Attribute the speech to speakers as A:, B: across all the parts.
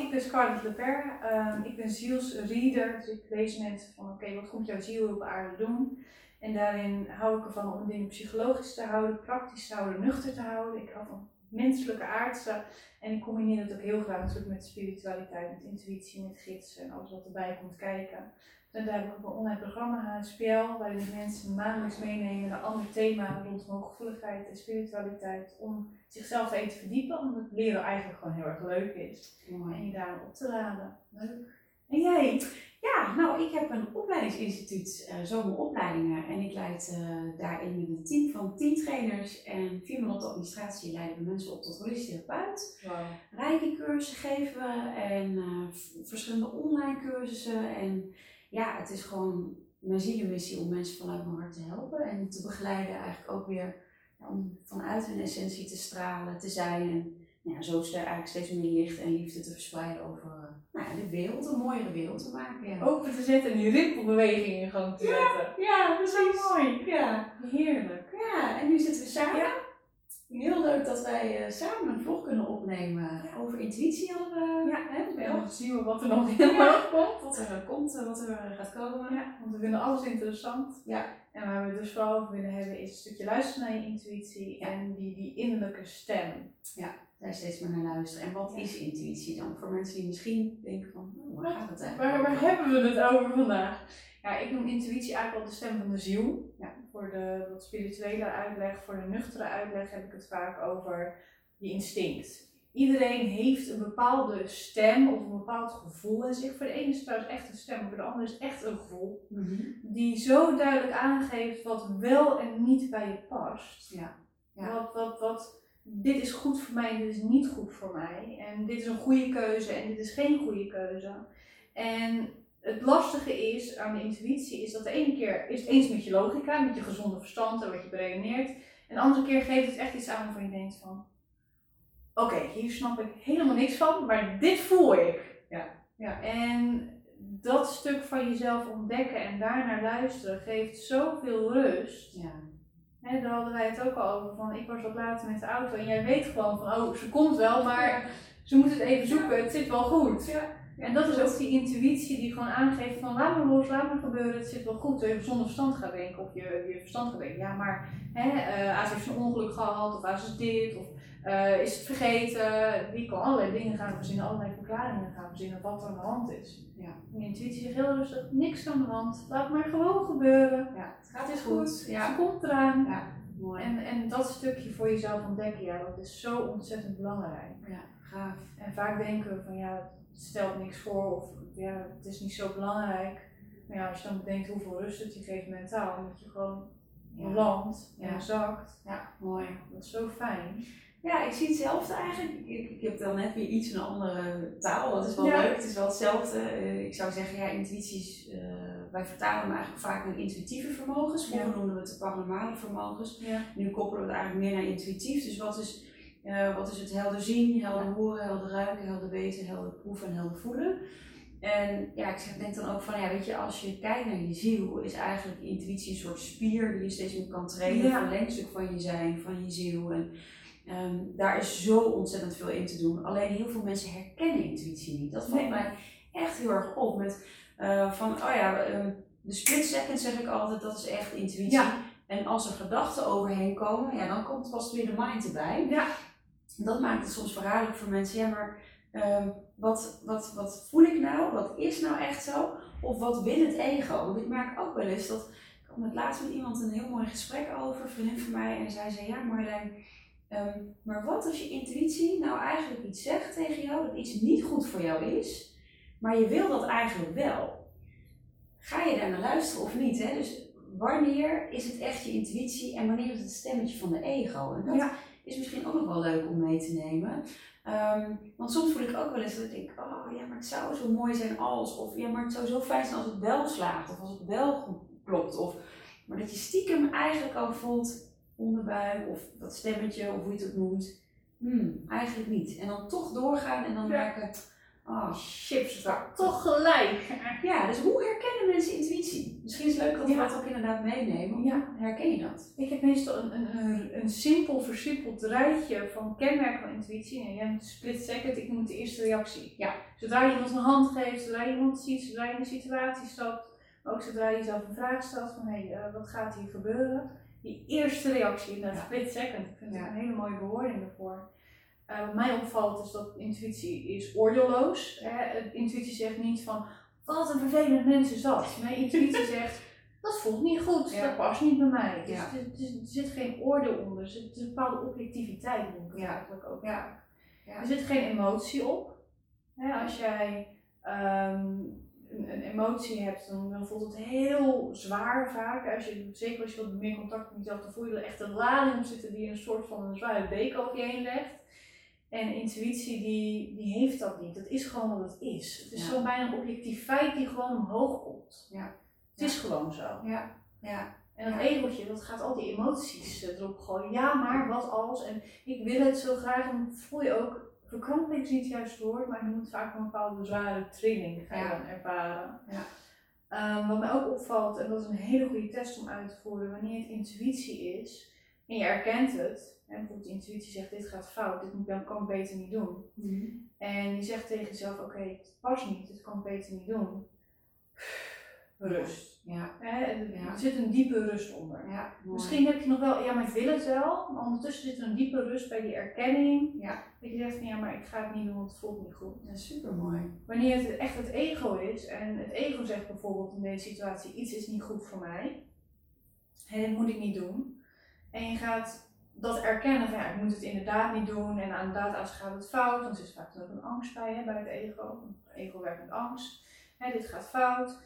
A: ik ben Scarlett Leper. Um, ik ben zielsreader, dus ik lees mensen van oké, wat komt jouw ziel op aarde doen? En daarin hou ik ervan om dingen psychologisch te houden, praktisch te houden, nuchter te houden. Ik hou van menselijke aardse. En ik combineer dat ook heel graag natuurlijk met spiritualiteit, met intuïtie, met gidsen en alles wat erbij komt kijken. En daar heb ik ook een online programma, HSPL, waarin mensen maandelijks meenemen naar andere thema's rondom hooggevoeligheid en spiritualiteit. Om zichzelf even te verdiepen, omdat leren eigenlijk gewoon heel erg leuk is. Mooi. En je daar op te laden. Leuk. En jij?
B: Ja, nou, ik heb een opleidingsinstituut, uh, zomeropleidingen. En ik leid uh, daarin met een team van 10 trainers en vier man op de administratie leiden we mensen op tot holistisch therapeut. Wow. Rijke-cursussen geven we en uh, verschillende online cursussen. En ja, het is gewoon mijn zielenmissie om mensen vanuit mijn hart te helpen en te begeleiden. Eigenlijk ook weer ja, om vanuit hun essentie te stralen, te zijn. En ja, zo eigenlijk steeds meer licht en liefde te verspreiden over nou, de wereld, een mooiere wereld te maken. Ja.
A: Open te zetten en die rimpelbeweging in gang te zetten.
B: Ja, dat is zo mooi.
A: Ja. Heerlijk.
B: Ja, en nu zitten we samen. Ja. Heel leuk dat wij uh, samen een vlog kunnen opnemen over intuïtie hadden we.
A: Ja, hè, en zien we wat er nog in ja. komt.
B: Wat er komt, eh, wat er gaat komen.
A: Ja, want we vinden alles interessant. Ja. En waar we dus vooral over willen hebben is een stukje luisteren naar je intuïtie en die, die innerlijke stem.
B: Ja daar steeds meer naar luisteren. En wat is intuïtie dan? Voor mensen die misschien denken van, oh, waar gaat het eigenlijk
A: waar, waar hebben we het over vandaag? Ja, ik noem intuïtie eigenlijk wel de stem van de ziel. Ja, voor de wat spirituele uitleg, voor de nuchtere uitleg heb ik het vaak over je instinct. Iedereen heeft een bepaalde stem of een bepaald gevoel in zich. Voor de ene is het trouwens echt een stem, voor de andere is het echt een gevoel. Mhm. Die zo duidelijk aangeeft wat wel en niet bij je past. Ja. ja. Wat, wat, wat, dit is goed voor mij en dit is niet goed voor mij. En dit is een goede keuze en dit is geen goede keuze. En het lastige is aan de intuïtie is dat de ene keer is het eens met je logica, met je gezonde verstand en wat je beredeneert. En de andere keer geeft het echt iets aan waarvan je denkt van, oké, hier snap ik helemaal niks van, maar dit voel ik. Ja. Ja. En dat stuk van jezelf ontdekken en daarnaar luisteren geeft zoveel rust. Ja. He, daar hadden wij het ook al over. Van, ik was wat later met de auto en jij weet gewoon van, oh, ze komt wel, maar ze moet het even zoeken, het zit wel goed. Ja. En dat is ook die intuïtie die gewoon aangeeft van, laat maar los, laat maar gebeuren, het zit wel goed. Terwijl je zonder verstand gaat denken, of je, je verstand gaat denken, ja, maar hè, uh, als heeft een ongeluk gehad, of als is dit, of uh, is het vergeten. Die kan allerlei dingen gaan verzinnen, allerlei verklaringen gaan verzinnen wat er aan de hand is. Ja. En intuïtie zegt heel rustig, niks aan de hand, laat maar gewoon gebeuren. Ja, het gaat is goed, Ja. ze komt eraan. Ja, mooi. En, en dat stukje voor jezelf ontdekken, ja, dat is zo ontzettend belangrijk. Ja, gaaf. En vaak denken we van ja, het stelt niks voor of ja, het is niet zo belangrijk. Maar ja, als je dan bedenkt hoeveel rust het je geeft mentaal, dat je gewoon ja. landt en zakt. Ja, mooi. Dat is zo fijn.
B: Ja, ik zie hetzelfde eigenlijk. Ik, ik heb dan net weer iets een andere taal. Dat is wel leuk. Het is wel hetzelfde. Uh, ik zou zeggen, ja, intuïties. Uh, wij vertalen hem eigenlijk vaak naar intuïtieve vermogens. Vroeger ja. noemden we het de paranormale vermogens. Nu koppelen we het eigenlijk meer naar intuïtief. Dus wat is, uh, wat is het helder zien, helder horen, helder ruiken, helder weten, helder proeven en helder voelen. En ja, ik denk dan ook van, ja, weet je, als je kijkt naar je ziel, is eigenlijk intuïtie een soort spier die je steeds meer kan trainen. Een verlengstuk van je zijn, van je ziel. En Ehm, daar is zo ontzettend veel in te doen. Alleen heel veel mensen herkennen intuïtie niet. Dat valt mij echt heel erg op. Met uh, van, oh ja, um, de split second zeg ik altijd, dat is echt intuïtie. En als er gedachten overheen komen, ja, dan komt pas weer de mind erbij. Ja. Dat maakt het soms verraderlijk voor mensen. Ja, maar um, wat, wat, wat voel ik nou? Wat is nou echt zo? Of wat wil het ego? Want ik merk ook wel eens dat. Ik had met laatst met iemand een heel mooi gesprek over, een vriendin van mij, en zij zei: Ja, Marjolein Ehm, maar wat als je intuïtie nou eigenlijk iets zegt tegen jou dat iets niet goed voor jou is, maar je wil dat eigenlijk wel? Ga je daar naar luisteren of niet? Hè? Dus wanneer is het echt je intuïtie en wanneer is het stemmetje van de ego? En dat is misschien ook nog wel leuk om mee te nemen. Um, want soms voel ik ook wel eens dat ik denk, oh ja, maar het zou zo mooi zijn als, of ja, maar het zou zo fijn zijn als het wel slaagt, of als het wel goed klopt. Of, maar dat je stiekem eigenlijk al voelt, onderbuik of dat stemmetje of hoe je het ook noemt. Hmm, eigenlijk niet. En dan toch doorgaan en dan merken, Oh,
A: waar toch gelijk.
B: Ja, dus hoe herkennen mensen intuïtie? Misschien is het leuk dat we dat ook inderdaad meenemen.
A: Ja.
B: Herken je dat?
A: Ik heb meestal een, een, een, een simpel, versimpeld rijtje van kenmerken van intuïtie. En jij moet split second, ik het de eerste reactie.
B: Ja.
A: Zodra je iemand een hand geeft, zodra je iemand ziet, zodra je in een situatie stapt, ook zodra je jezelf een vraag stelt van hé, hey, wat gaat hier gebeuren? Die eerste reactie, in dat
B: Ja.
A: split second, ik vind
B: Ja.
A: een hele mooie bewoording daarvoor. Eh, wat mij opvalt is dat intuïtie is oordeelloos. Hè? Intuïtie zegt niet van, wat een vervelend mens is dat. Nee, intuïtie zegt, dat voelt niet goed,
B: Ja.
A: dat past niet bij mij. Dus
B: Ja.
A: er, zit geen oordeel onder, er zit, een bepaalde objectiviteit het
B: Ja.
A: eigenlijk ook.
B: Ja. Ja.
A: Er zit geen emotie op. Hè, als jij ehm, een, een emotie hebt, dan, dan voelt het heel zwaar vaak. Als je, zeker als je wat meer contact met jezelf, dan voel je er echt een lading zitten die een soort van een zware deken over je heen legt. En intuïtie die, die heeft dat niet. Dat is gewoon wat het is. Het is
B: Ja.
A: zo'n bijna een objectief feit die gewoon omhoog komt.
B: Ja.
A: Het is gewoon zo.
B: Ja. Ja.
A: En dat
B: Ja.
A: egeltje, dat gaat al die emoties eh, erop gooien. Ja, maar wat als? En ik wil het zo graag. En voel je ook, verkramping is niet het juiste woord, maar je moet vaak een bepaalde zware trilling ga je
B: Ja.
A: dan ervaren.
B: Ja.
A: Ehm, wat mij ook opvalt, en dat is een hele goede test om uit te voeren, wanneer het intuïtie is en je erkent het. En bijvoorbeeld de intuïtie zegt, dit gaat fout, dit moet- kan ik beter niet doen.
B: Mhm.
A: En je zegt tegen jezelf, oké, het past niet, dit kan ik beter niet doen. Rust.
B: Ja.
A: Hè, er
B: Ja.
A: er zit een diepe rust onder.
B: Ja.
A: Misschien heb je nog wel, ja, maar ik wil het wel. Maar ondertussen zit er een diepe rust bij die erkenning.
B: Ja.
A: Dat je zegt van ja, maar ik ga het niet doen, want het voelt niet goed.
B: Ja, super mooi.
A: Wanneer het echt het ego is, en het ego zegt bijvoorbeeld in deze situatie: iets is niet goed voor mij. En dit moet ik niet doen. En je gaat dat erkennen van ja, ik moet het inderdaad niet doen. En inderdaad, als gaat het fout, dan zit vaak ook een angst bij, hè, bij het ego. Het ego werkt met angst. Hè, dit gaat fout.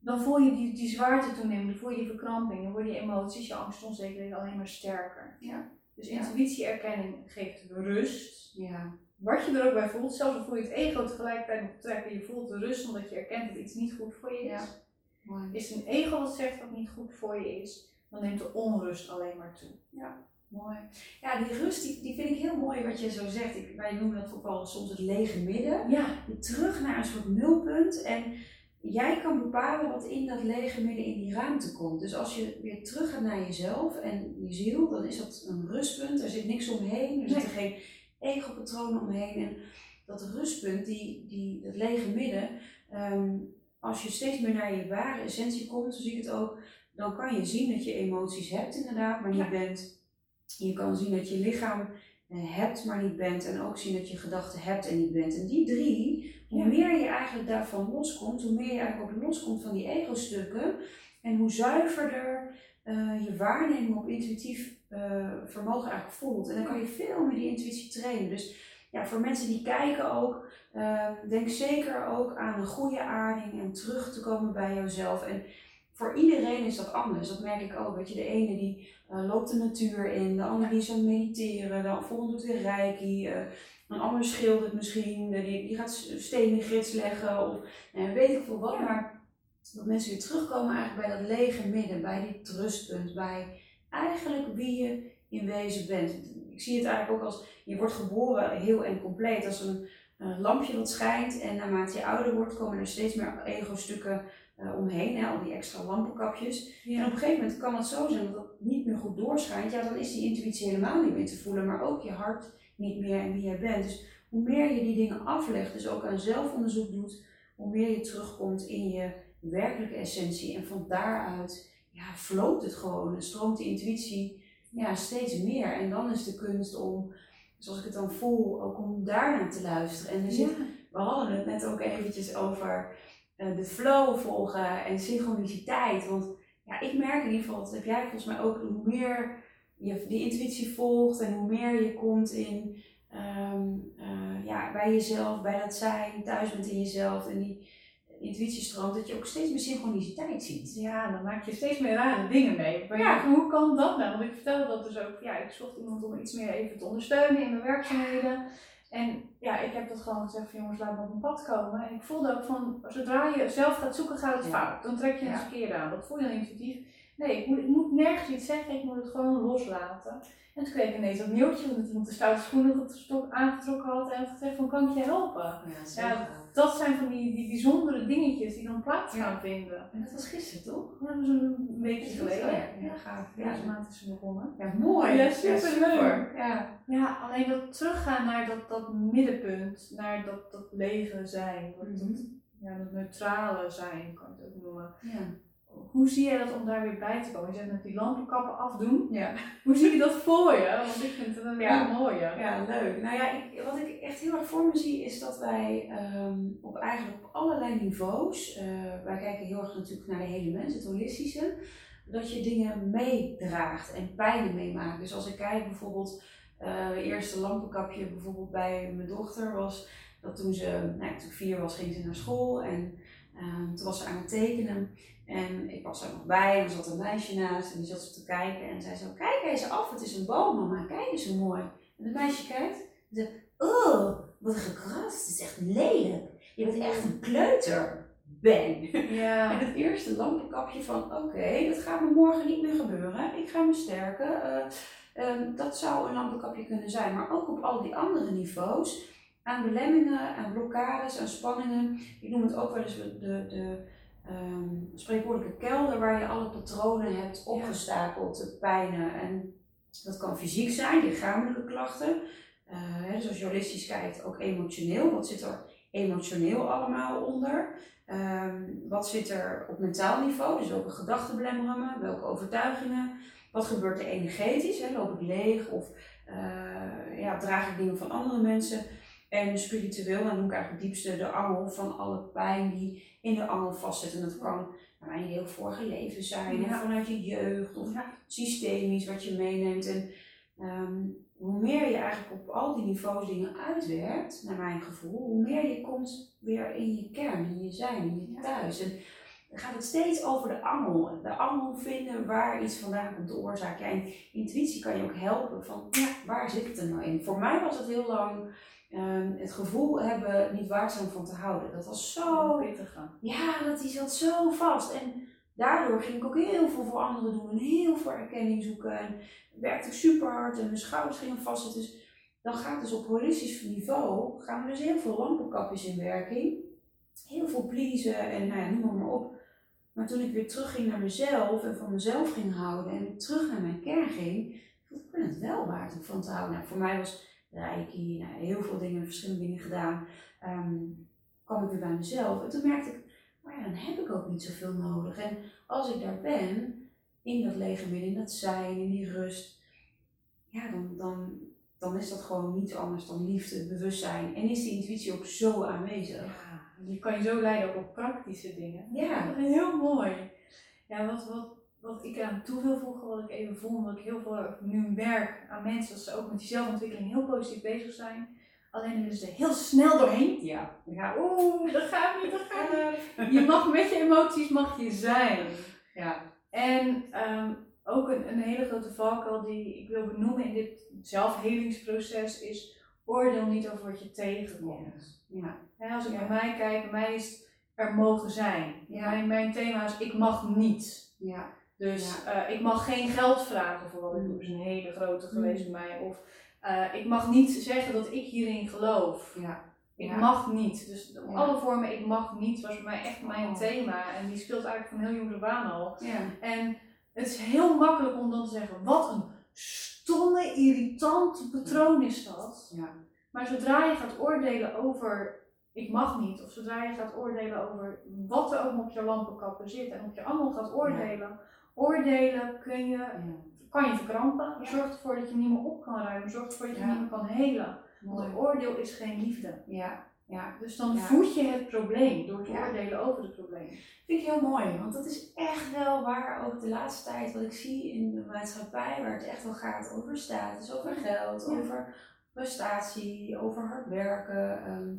A: Dan voel je die, die zwaarte toenemen, dan voel je die verkramping, dan worden je emoties, je angst, onzekerheid alleen maar sterker.
B: Ja.
A: Dus
B: Ja.
A: intuïtie-erkenning geeft rust.
B: Ja.
A: Wat je er ook bij voelt, zelfs al voel je het ego tegelijkertijd nog trekken, je voelt de rust omdat je erkent dat iets niet goed voor je is.
B: Ja. Mooi.
A: Is een ego wat zegt wat niet goed voor je is, dan neemt de onrust alleen maar toe.
B: Mooi. Ja, die rust die, die vind ik heel mooi wat je zo zegt. Ik, wij noemen dat ook wel soms het lege midden.
A: Ja,
B: Terug naar een soort nulpunt. En jij kan bepalen wat in dat lege midden in die ruimte komt. Dus als je weer terug gaat naar jezelf en je ziel, dan is dat een rustpunt. Er zit niks omheen. Er zitten geen ego-patronen omheen. En dat rustpunt, die, die, dat lege midden, ehm, als je steeds meer naar je ware essentie komt, zo zie ik het ook, dan kan je zien dat je emoties hebt inderdaad, maar
A: Ja.
B: bent. Je kan zien dat je lichaam hebt, maar niet bent. En ook zien dat je gedachten hebt en niet bent. En die drie, hoe meer je eigenlijk daarvan loskomt, hoe meer je eigenlijk ook loskomt van die ego-stukken. En hoe zuiverder eh, je waarneming op intuïtief eh, vermogen eigenlijk voelt. En dan kan je veel meer die intuïtie trainen. Dus ja, voor mensen die kijken ook, eh, denk zeker ook aan een goede aarding en terug te komen bij jouzelf. En voor iedereen is dat anders. Dat merk ik ook. Weet je, de ene die eh, loopt de natuur in, de andere die is aan mediteren, de volgende doet weer reiki, eh, een ander schildert misschien, eh, die, die gaat stenen grits leggen of eh, weet ik veel wat. Maar dat mensen weer terugkomen eigenlijk bij dat lege midden, bij dit rustpunt, bij eigenlijk wie je in wezen bent. Ik zie het eigenlijk ook als, je wordt geboren heel en compleet als een, een lampje dat schijnt en naarmate je ouder wordt komen er steeds meer ego-stukken eh, omheen, hè, al die extra lampenkapjes. En op een gegeven moment kan het zo zijn dat het niet meer goed doorschijnt. Ja, dan is die intuïtie helemaal niet meer te voelen, maar ook je hart niet meer en wie jij bent. Dus hoe meer je die dingen aflegt, dus ook aan zelfonderzoek doet, hoe meer je terugkomt in je werkelijke essentie. En van daaruit ja, het gewoon en stroomt die intuïtie ja, steeds meer. En dan is de kunst om, zoals ik het dan voel, ook om daarnaar te luisteren. En er zit we hadden het net ook eventjes over de flow volgen en synchroniciteit. Want ja, ik merk in ieder geval, dat heb jij volgens mij ook, hoe meer je die intuïtie volgt en hoe meer je komt in, ehm, eh, ja, bij jezelf, bij dat zijn, thuis bent in jezelf en die intuïtie stroomt, dat je ook steeds meer synchroniciteit ziet.
A: Ja, dan maak je steeds meer rare dingen mee. Maar
B: Ja.
A: ja, hoe kan dat nou? Want ik vertelde dat dus ook. Ja, ik zocht iemand om iets meer even te ondersteunen in mijn werkzaamheden. En ja, ik heb dat gewoon gezegd van jongens, laat me op een pad komen. En ik voelde ook van, zodra je zelf gaat zoeken, gaat het
B: Ja.
A: fout. Dan trek je het
B: Ja.
A: verkeerde aan. Dat voel je dan intuïtief. Nee, ik moet, ik moet nergens iets zeggen, ik moet het gewoon loslaten. En toen kreeg ik ineens dat mailtje, omdat iemand de stoute schoenen getrok- aangetrokken had en gezegd van kan ik je helpen?
B: Ja,
A: Ja. Dat zijn van die, die bijzondere dingetjes die dan plaats gaan vinden.
B: En dat was gisteren toch?
A: Dat was een weekje geleden.
B: Ja, ja, gaaf. Ja,
A: Deze maand is ze begonnen.
B: ja mooi.
A: Ja, superleuk.
B: Ja.
A: Ja, alleen dat teruggaan naar dat, dat middenpunt, naar dat, dat lege zijn, dat,
B: Mhm.
A: ja, dat neutrale zijn, kan je het ook noemen.
B: Ja.
A: Hoe zie jij dat om daar weer bij te komen? Je zegt met die lampenkappen afdoen.
B: Ja.
A: Hoe zie je dat voor je? Want ik vind het een
B: Ja.
A: heel mooie.
B: Ja, leuk. Nou ja, ik, wat ik echt heel erg voor me zie is dat wij ehm, op eigenlijk op allerlei niveaus, eh, wij kijken heel erg natuurlijk naar de hele mens, het holistische, dat je dingen meedraagt en pijnen meemaakt. Dus als ik kijk bijvoorbeeld, het eerste lampenkapje bijvoorbeeld bij mijn dochter was dat toen ze, nou, toen vier was, ging ze naar school en ehm, toen was ze aan het tekenen. En ik was er nog bij en er zat een meisje naast en die zat te kijken en zei zo, kijk eens af, het is een boom mama, kijk eens hoe mooi. En het meisje kijkt en zegt, oh, wat gekrast, het is echt lelijk. Je bent echt een kleuter. Bang.
A: Ja.
B: En het eerste lampenkapje van, oké, dat gaat me morgen niet meer gebeuren. Ik ga me sterken. Eh, ehm, dat zou een lampenkapje kunnen zijn. Maar ook op al die andere niveaus. Aan belemmingen, aan blokkades, aan spanningen. Ik noem het ook wel eens de, de, ehm, spreekwoordelijke kelder waar je alle patronen hebt opgestapeld, de pijnen. En dat kan fysiek zijn, lichamelijke klachten. Hè, dus als je holistisch kijkt, ook emotioneel. Wat zit er emotioneel allemaal onder? Ehm, wat zit er op mentaal niveau? Dus welke gedachten belemmeren me? Welke overtuigingen? Wat gebeurt er energetisch? Hè? Loop ik leeg of eh, ja, draag ik dingen van andere mensen? En spiritueel, dan noem ik eigenlijk het diepste de angel van alle pijn die in de angel vastzit. En dat kan naar mijn heel vorige leven zijn,
A: Ja.
B: vanuit je jeugd, of
A: Ja.
B: systemisch wat je meeneemt. En ehm, hoe meer je eigenlijk op al die niveaus dingen uitwerkt, naar mijn gevoel, hoe meer je komt weer in je kern, in je zijn, in je thuis. En dan gaat het steeds over de angel. De angel vinden waar iets vandaan komt, de oorzaak. Ja, en intuïtie kan je ook helpen van, ja, waar zit het er nou in? Voor mij was het heel lang ehm, het gevoel hebben niet waardzaam van te houden. Dat was zo
A: pittig
B: ja, dat die zat zo vast. En daardoor ging ik ook heel veel voor anderen doen en heel veel erkenning zoeken. En werkte ik super hard en mijn schouders gingen vastzitten. Dus dan gaat dus op holistisch niveau, gaan er dus heel veel lampenkapjes in werking. Heel veel pleasen en nou ja, noem maar, maar op. Maar toen ik weer terugging naar mezelf en van mezelf ging houden en terug naar mijn kern ging, vond ik het wel waard om van te houden. Nou, voor mij was Reiki, nou, heel veel dingen, verschillende dingen gedaan. Ehm, kwam ik weer bij mezelf en toen merkte ik, maar ja, dan heb ik ook niet zoveel nodig. En als ik daar ben, in dat lege midden, in dat zijn, in die rust, ja, dan, dan, dan is dat gewoon niets anders dan liefde, bewustzijn. En is die intuïtie ook zo aanwezig.
A: Ja, die kan je zo leiden ook op praktische dingen.
B: Ja.
A: Heel mooi. Ja, wat, wat, wat ik eraan toe wil voegen, wat ik even voel, omdat ik heel veel nu merk aan mensen dat ze ook met die zelfontwikkeling heel positief bezig zijn. Alleen willen ze er heel snel doorheen.
B: Ja. ja.
A: Oeh, dat gaat niet, dat gaat niet. Je mag met je emoties mag je zijn.
B: Ja.
A: En ehm, ook een, een hele grote valkuil die ik wil benoemen in dit zelfhelingsproces is oordeel niet over wat je tegenkomt.
B: Ja.
A: Als ik
B: Ja.
A: naar mij kijk, bij mij is het er mogen zijn.
B: Ja.
A: Mijn, mijn thema is ik mag niet.
B: Ja.
A: Dus eh, ik mag geen geld vragen voor wat ik doe. Dat is een hele grote geweest
B: Mm.
A: bij mij. Of eh, ik mag niet zeggen dat ik hierin geloof.
B: Ja.
A: Ik
B: Ja.
A: mag niet. Dus op
B: Ja.
A: alle vormen ik mag niet was voor mij echt mijn
B: Oh.
A: thema. En die speelt eigenlijk van heel jongs af aan al.
B: Ja.
A: En het is heel makkelijk om dan te zeggen, wat een stomme, irritant patroon is dat.
B: Ja.
A: Maar zodra je gaat oordelen over ik mag niet, of zodra je gaat oordelen over wat er ook op je lampenkappen zit en op je angel gaat oordelen, oordelen kun je, kan je verkrampen,
B: Ja.
A: zorgt ervoor dat je niet meer op kan ruimen, zorgt ervoor dat je niet meer kan helen. Want een oordeel is geen liefde.
B: Ja. Ja.
A: Dus dan
B: Ja.
A: voed je het probleem door te
B: Ja.
A: oordelen over het probleem.
B: Vind ik heel mooi, want dat is echt wel waar ook de laatste tijd wat ik zie in de maatschappij, waar het echt wel gaat over status, over geld,
A: Ja.
B: over prestatie, over hard werken. ehm,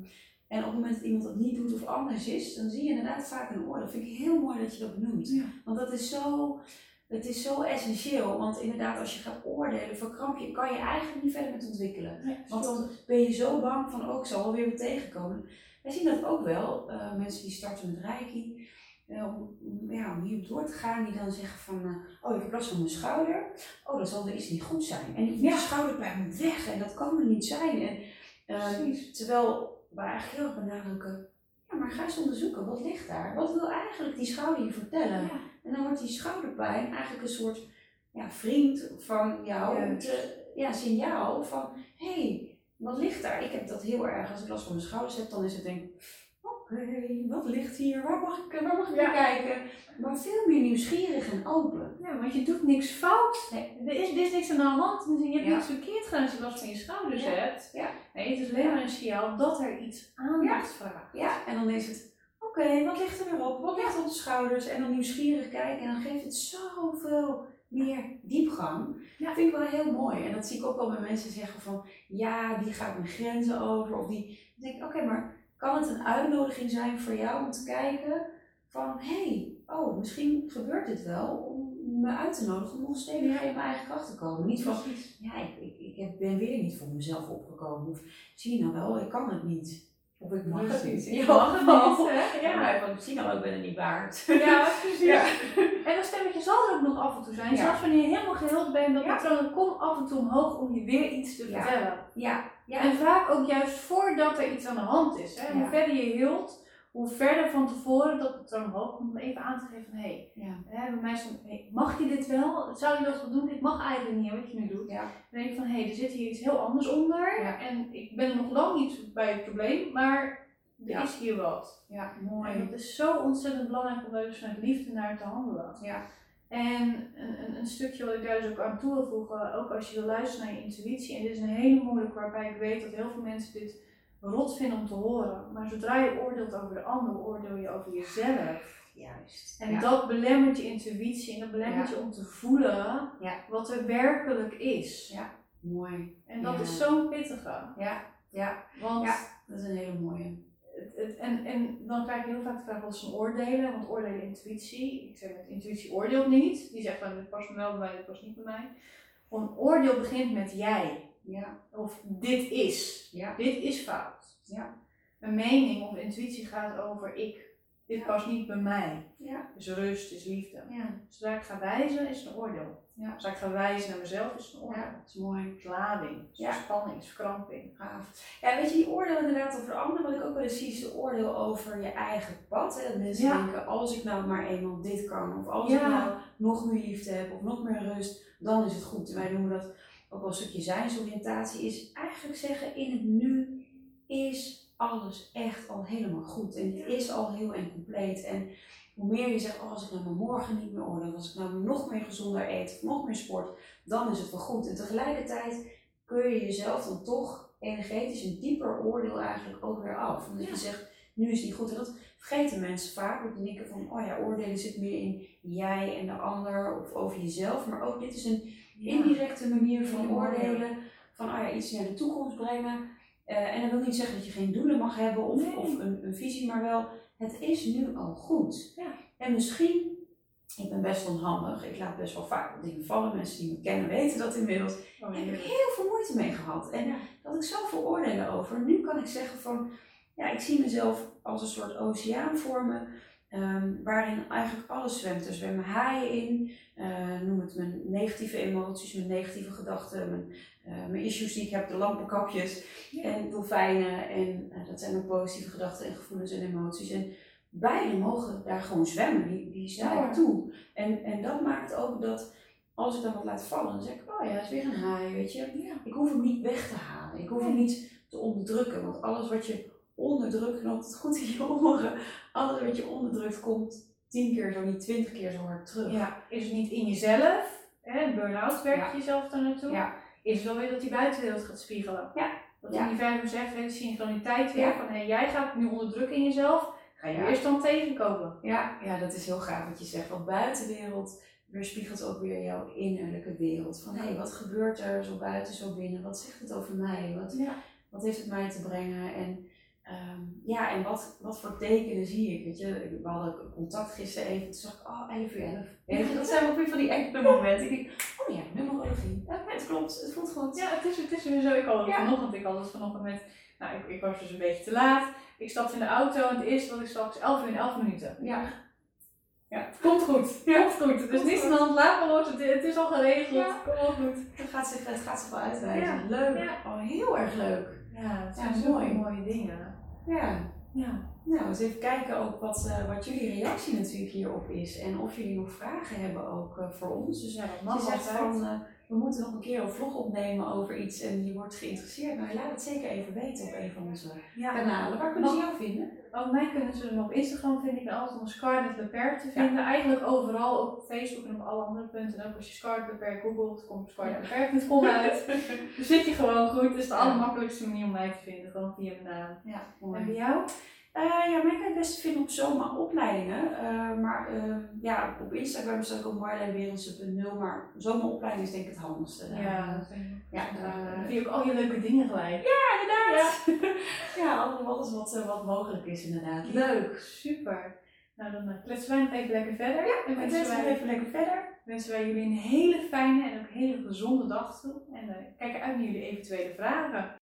B: en op het moment dat iemand dat niet doet of anders is, dan zie je inderdaad vaak een oordeel. Vind ik heel mooi dat je dat benoemt.
A: Ja.
B: Want dat is zo, het is zo essentieel. Want inderdaad, als je gaat oordelen, verkramp je, kan je eigenlijk niet verder met ontwikkelen. Want dan ben je zo bang van, oh, ik zal wel weer weer tegenkomen. Wij zien dat ook wel, eh, mensen die starten met Reiki. uh, om, ja, om hierop door te gaan, die dan zeggen van, uh, oh ik heb last van mijn schouder, oh dat zal er iets niet goed zijn. En die ja. schouderpijn moet weg en dat kan er niet zijn. En, uh, terwijl wij eigenlijk heel erg benadrukken, ja maar ga eens onderzoeken, wat ligt daar? Wat wil eigenlijk die schouder je vertellen? Ja. En dan wordt die schouderpijn eigenlijk een soort ja, vriend van jou, te, ja, signaal van, hé, hey, wat ligt daar? Ik heb dat heel erg, als ik last van mijn schouders heb, dan is het denk oké, wat ligt hier? Waar mag ik, waar mag ik naar kijken? Maar veel meer nieuwsgierig en open.
A: Ja, want je doet niks fout. Nee. Er, is, er is niks aan de hand. Dus je hebt niks verkeerd gedaan als je last van je schouders hebt. Ja. Nee, het is alleen maar een signaal dat er iets aandacht vraagt.
B: Ja, en dan is het, oké, wat ligt er erop? Wat ligt op de schouders? En dan nieuwsgierig kijken en dan geeft het zoveel meer diepgang. Ja. Dat vind ik wel heel mooi. En dat zie ik ook wel bij mensen zeggen van, ja, die gaat mijn grenzen over. Of die, dan denk ik, oké, maar kan het een uitnodiging zijn voor jou om te kijken van, hé, hey, oh, misschien gebeurt dit wel om me uit te nodigen om nog steviger in mijn eigen kracht te komen. Niet van, ja, ik, ik, ik ben weer niet voor mezelf opgekomen. Of zie je nou wel, ik kan het niet. Of ik mag het niet. Je mag het niet, hè? Ja. Maar van, zie nou, ik ben het niet waard.
A: Ja, precies. Ja. En dat stemmetje zal er ook nog af en toe zijn. Zelfs wanneer je helemaal geheeld bent, dat patroon komt af en toe omhoog om je weer iets te vertellen. Ja. Ja. En vaak ook juist voordat er iets aan de hand is. Hè? Hoe verder je hield, hoe verder van tevoren dat patroon omhoog komt om even aan te geven van hé, hey, hè, bij mij van, hey, mag je dit wel? Zou je dat wel doen? Ik mag eigenlijk niet wat je nu doet. Ja. Dan denk je van hé, hey, er zit hier iets heel anders onder en ik ben nog lang niet bij het probleem, maar er is hier wat. Ja, mooi. En het is zo ontzettend belangrijk om dus met liefde naar te handelen. Ja. En een, een, stukje wat ik daar dus ook aan toe wil voegen, ook als je wil luisteren naar je intuïtie, en dit is een hele moeilijke waarbij ik weet dat heel veel mensen dit rot vinden om te horen, maar zodra je oordeelt over de ander, oordeel je over jezelf. Juist. En dat belemmert je intuïtie en dat belemmert je om te voelen wat er werkelijk is. Ja,
B: mooi.
A: En dat is zo'n pittige.
B: Ja, ja. Want dat is een hele mooie
A: het, en, en dan krijg je heel vaak de vraag wat is een oordelen, want oordelen intuïtie. Ik zeg met intuïtie oordeelt niet. Die zegt van dit past me wel bij mij, dit past niet bij mij. Een oordeel begint met jij. Ja. Of dit is. Ja. Dit is fout. Ja. Een mening of intuïtie gaat over ik. Dit past niet bij mij. Ja. Is rust, is liefde. Ja. Zodra ik ga wijzen, is het een oordeel. Ja. Als ik ga wijzen naar mezelf, is een oordeel. Ja,
B: is mooi.
A: Lading, ja. spanning, verkramping.
B: Gaaf. Ja, weet je, die oordeel inderdaad over anderen, wat ik ook wel eens zie, is de oordeel over je eigen pad. Hè? Dat mensen denken, als ik nou maar eenmaal dit kan, of als ik nou nog meer liefde heb, of nog meer rust, dan is het goed. En wij noemen dat ook wel een stukje zijnsoriëntatie, is eigenlijk zeggen, in het nu is alles echt al helemaal goed. En het is al heel en compleet. En hoe meer je zegt, oh, als ik nou maar morgen niet meer oordeel, als ik nou nog meer gezonder eet of nog meer sport, dan is het wel goed. En tegelijkertijd kun je jezelf dan toch energetisch een dieper oordeel eigenlijk ook weer af. Omdat je zegt, nu is het niet goed. En dat vergeten mensen vaak. Die denken van, oh ja, oordelen zit meer in jij en de ander of over jezelf. Maar ook dit is een indirecte manier van oordelen. Van, oh ja, iets naar de toekomst brengen. Uh, en dat wil niet zeggen dat je geen doelen mag hebben of, of een, een visie, maar wel het is nu al goed. Ja. En misschien, ik ben best onhandig, ik laat best wel vaak dingen vallen. Mensen die me kennen weten dat inmiddels. Oh, ik heb heel veel moeite mee gehad. En ja. dat ik zoveel oordelen over. Nu kan ik zeggen van, ja, ik zie mezelf als een soort oceaan vormen. Um, waarin eigenlijk alles zwemt. Er zwemmen haaien in, uh, noem het mijn negatieve emoties, mijn negatieve gedachten, mijn, uh, mijn issues die ik heb, de lampenkapjes en dolfijnen. En uh, dat zijn mijn positieve gedachten en gevoelens en emoties. En beide mogen daar gewoon zwemmen, die, die sta ja. toe. En, en dat maakt ook dat als ik dan wat laat vallen, dan zeg ik, oh ja, het is weer een haai, weet je. Ja. Ik hoef hem niet weg te halen, ik hoef hem niet te onderdrukken, want alles wat je onderdrukt, loopt het goed in je oren, alles wat je onderdrukt komt tien keer zo niet twintig keer zo hard terug.
A: Ja, is het niet in jezelf, hè, burn-out werk je jezelf daar naartoe, ja. is het wel weer dat die buitenwereld gaat spiegelen. Ja. Dat ja. universum zegt, de synchroniteit weer, van hey, jij gaat nu onderdrukken in jezelf, ga je eerst dan tegenkomen.
B: Ja, ja, dat is heel gaaf wat je zegt, want buitenwereld weerspiegelt ook weer jouw innerlijke wereld. Van hé, hey, wat gebeurt er zo buiten, zo binnen? Wat zegt het over mij? Wat, wat heeft het mij te brengen? En Um, ja, en wat, wat voor tekenen zie ik? Weet je, we hadden contact gisteren even, toen zag ik, oh, 11 uur 11. Ja, dat zijn ook weer van die enkele momenten. Ik denk, oh ja, numerologie. Ja, het klopt, het voelt goed.
A: Ja, het is, het is weer zo. Ik had het ja. vanochtend, ik had het vanochtend met, nou, ik, ik was dus een beetje te laat. Ik stapte in de auto en het eerste wat ik zag is 11 uur en 11 minuten. Ja.
B: Ja.
A: Het komt goed.
B: Ja.
A: Komt goed. Het is
B: Komt
A: niets aan de hand. Laat maar los. Het, het is al geregeld.
B: Ja.
A: Het komt wel goed.
B: Het gaat zich, het gaat zich wel uitwijzen. Leuk. Oh, heel erg leuk.
A: Ja, het zijn mooie dingen.
B: Ja.
A: Ja.
B: Nou, eens even kijken ook wat, eh, wat jullie reactie natuurlijk hierop is. En of jullie nog vragen hebben ook eh, voor ons. Dus
A: ja, dat
B: je
A: mag altijd.
B: van, eh, we moeten nog een keer een vlog opnemen over iets en je wordt geïnteresseerd. Nou, laat het zeker even weten op een van onze
A: ja.
B: kanalen. Waar kunnen ze jou vinden?
A: Ook mij kunnen ze op Instagram vinden. Ik ben altijd onder Scarlett Beperkt te vinden. Eigenlijk overal, op Facebook en op alle andere punten. En ook als je Scarlett Beperkt googelt, komt scarlettbeperkt.com uit. Dan zit je gewoon goed. Het is de allermakkelijkste manier om mij te vinden. Gewoon via mijn naam.
B: Ja,
A: En bij jou?
B: Eh, ja, mij kan je het beste vinden op zomaar opleidingen. Eh, maar eh, ja, op Instagram staat ook marlijnwereldse.nl. Maar zomaar opleiding is denk ik het handigste.
A: Ja, dat vind ik.
B: ja,
A: Dan je ook al je leuke dingen gelijk.
B: ja, inderdaad. Ja, ja alles wat, wat mogelijk is inderdaad.
A: Leuk, super. Nou, dan kletsen wij nog even lekker verder. Ja, en
B: En
A: wensen
B: wensen
A: wij,
B: even lekker verder.
A: wensen wij jullie een hele fijne en ook hele gezonde dag toe. En kijken uit naar jullie eventuele vragen.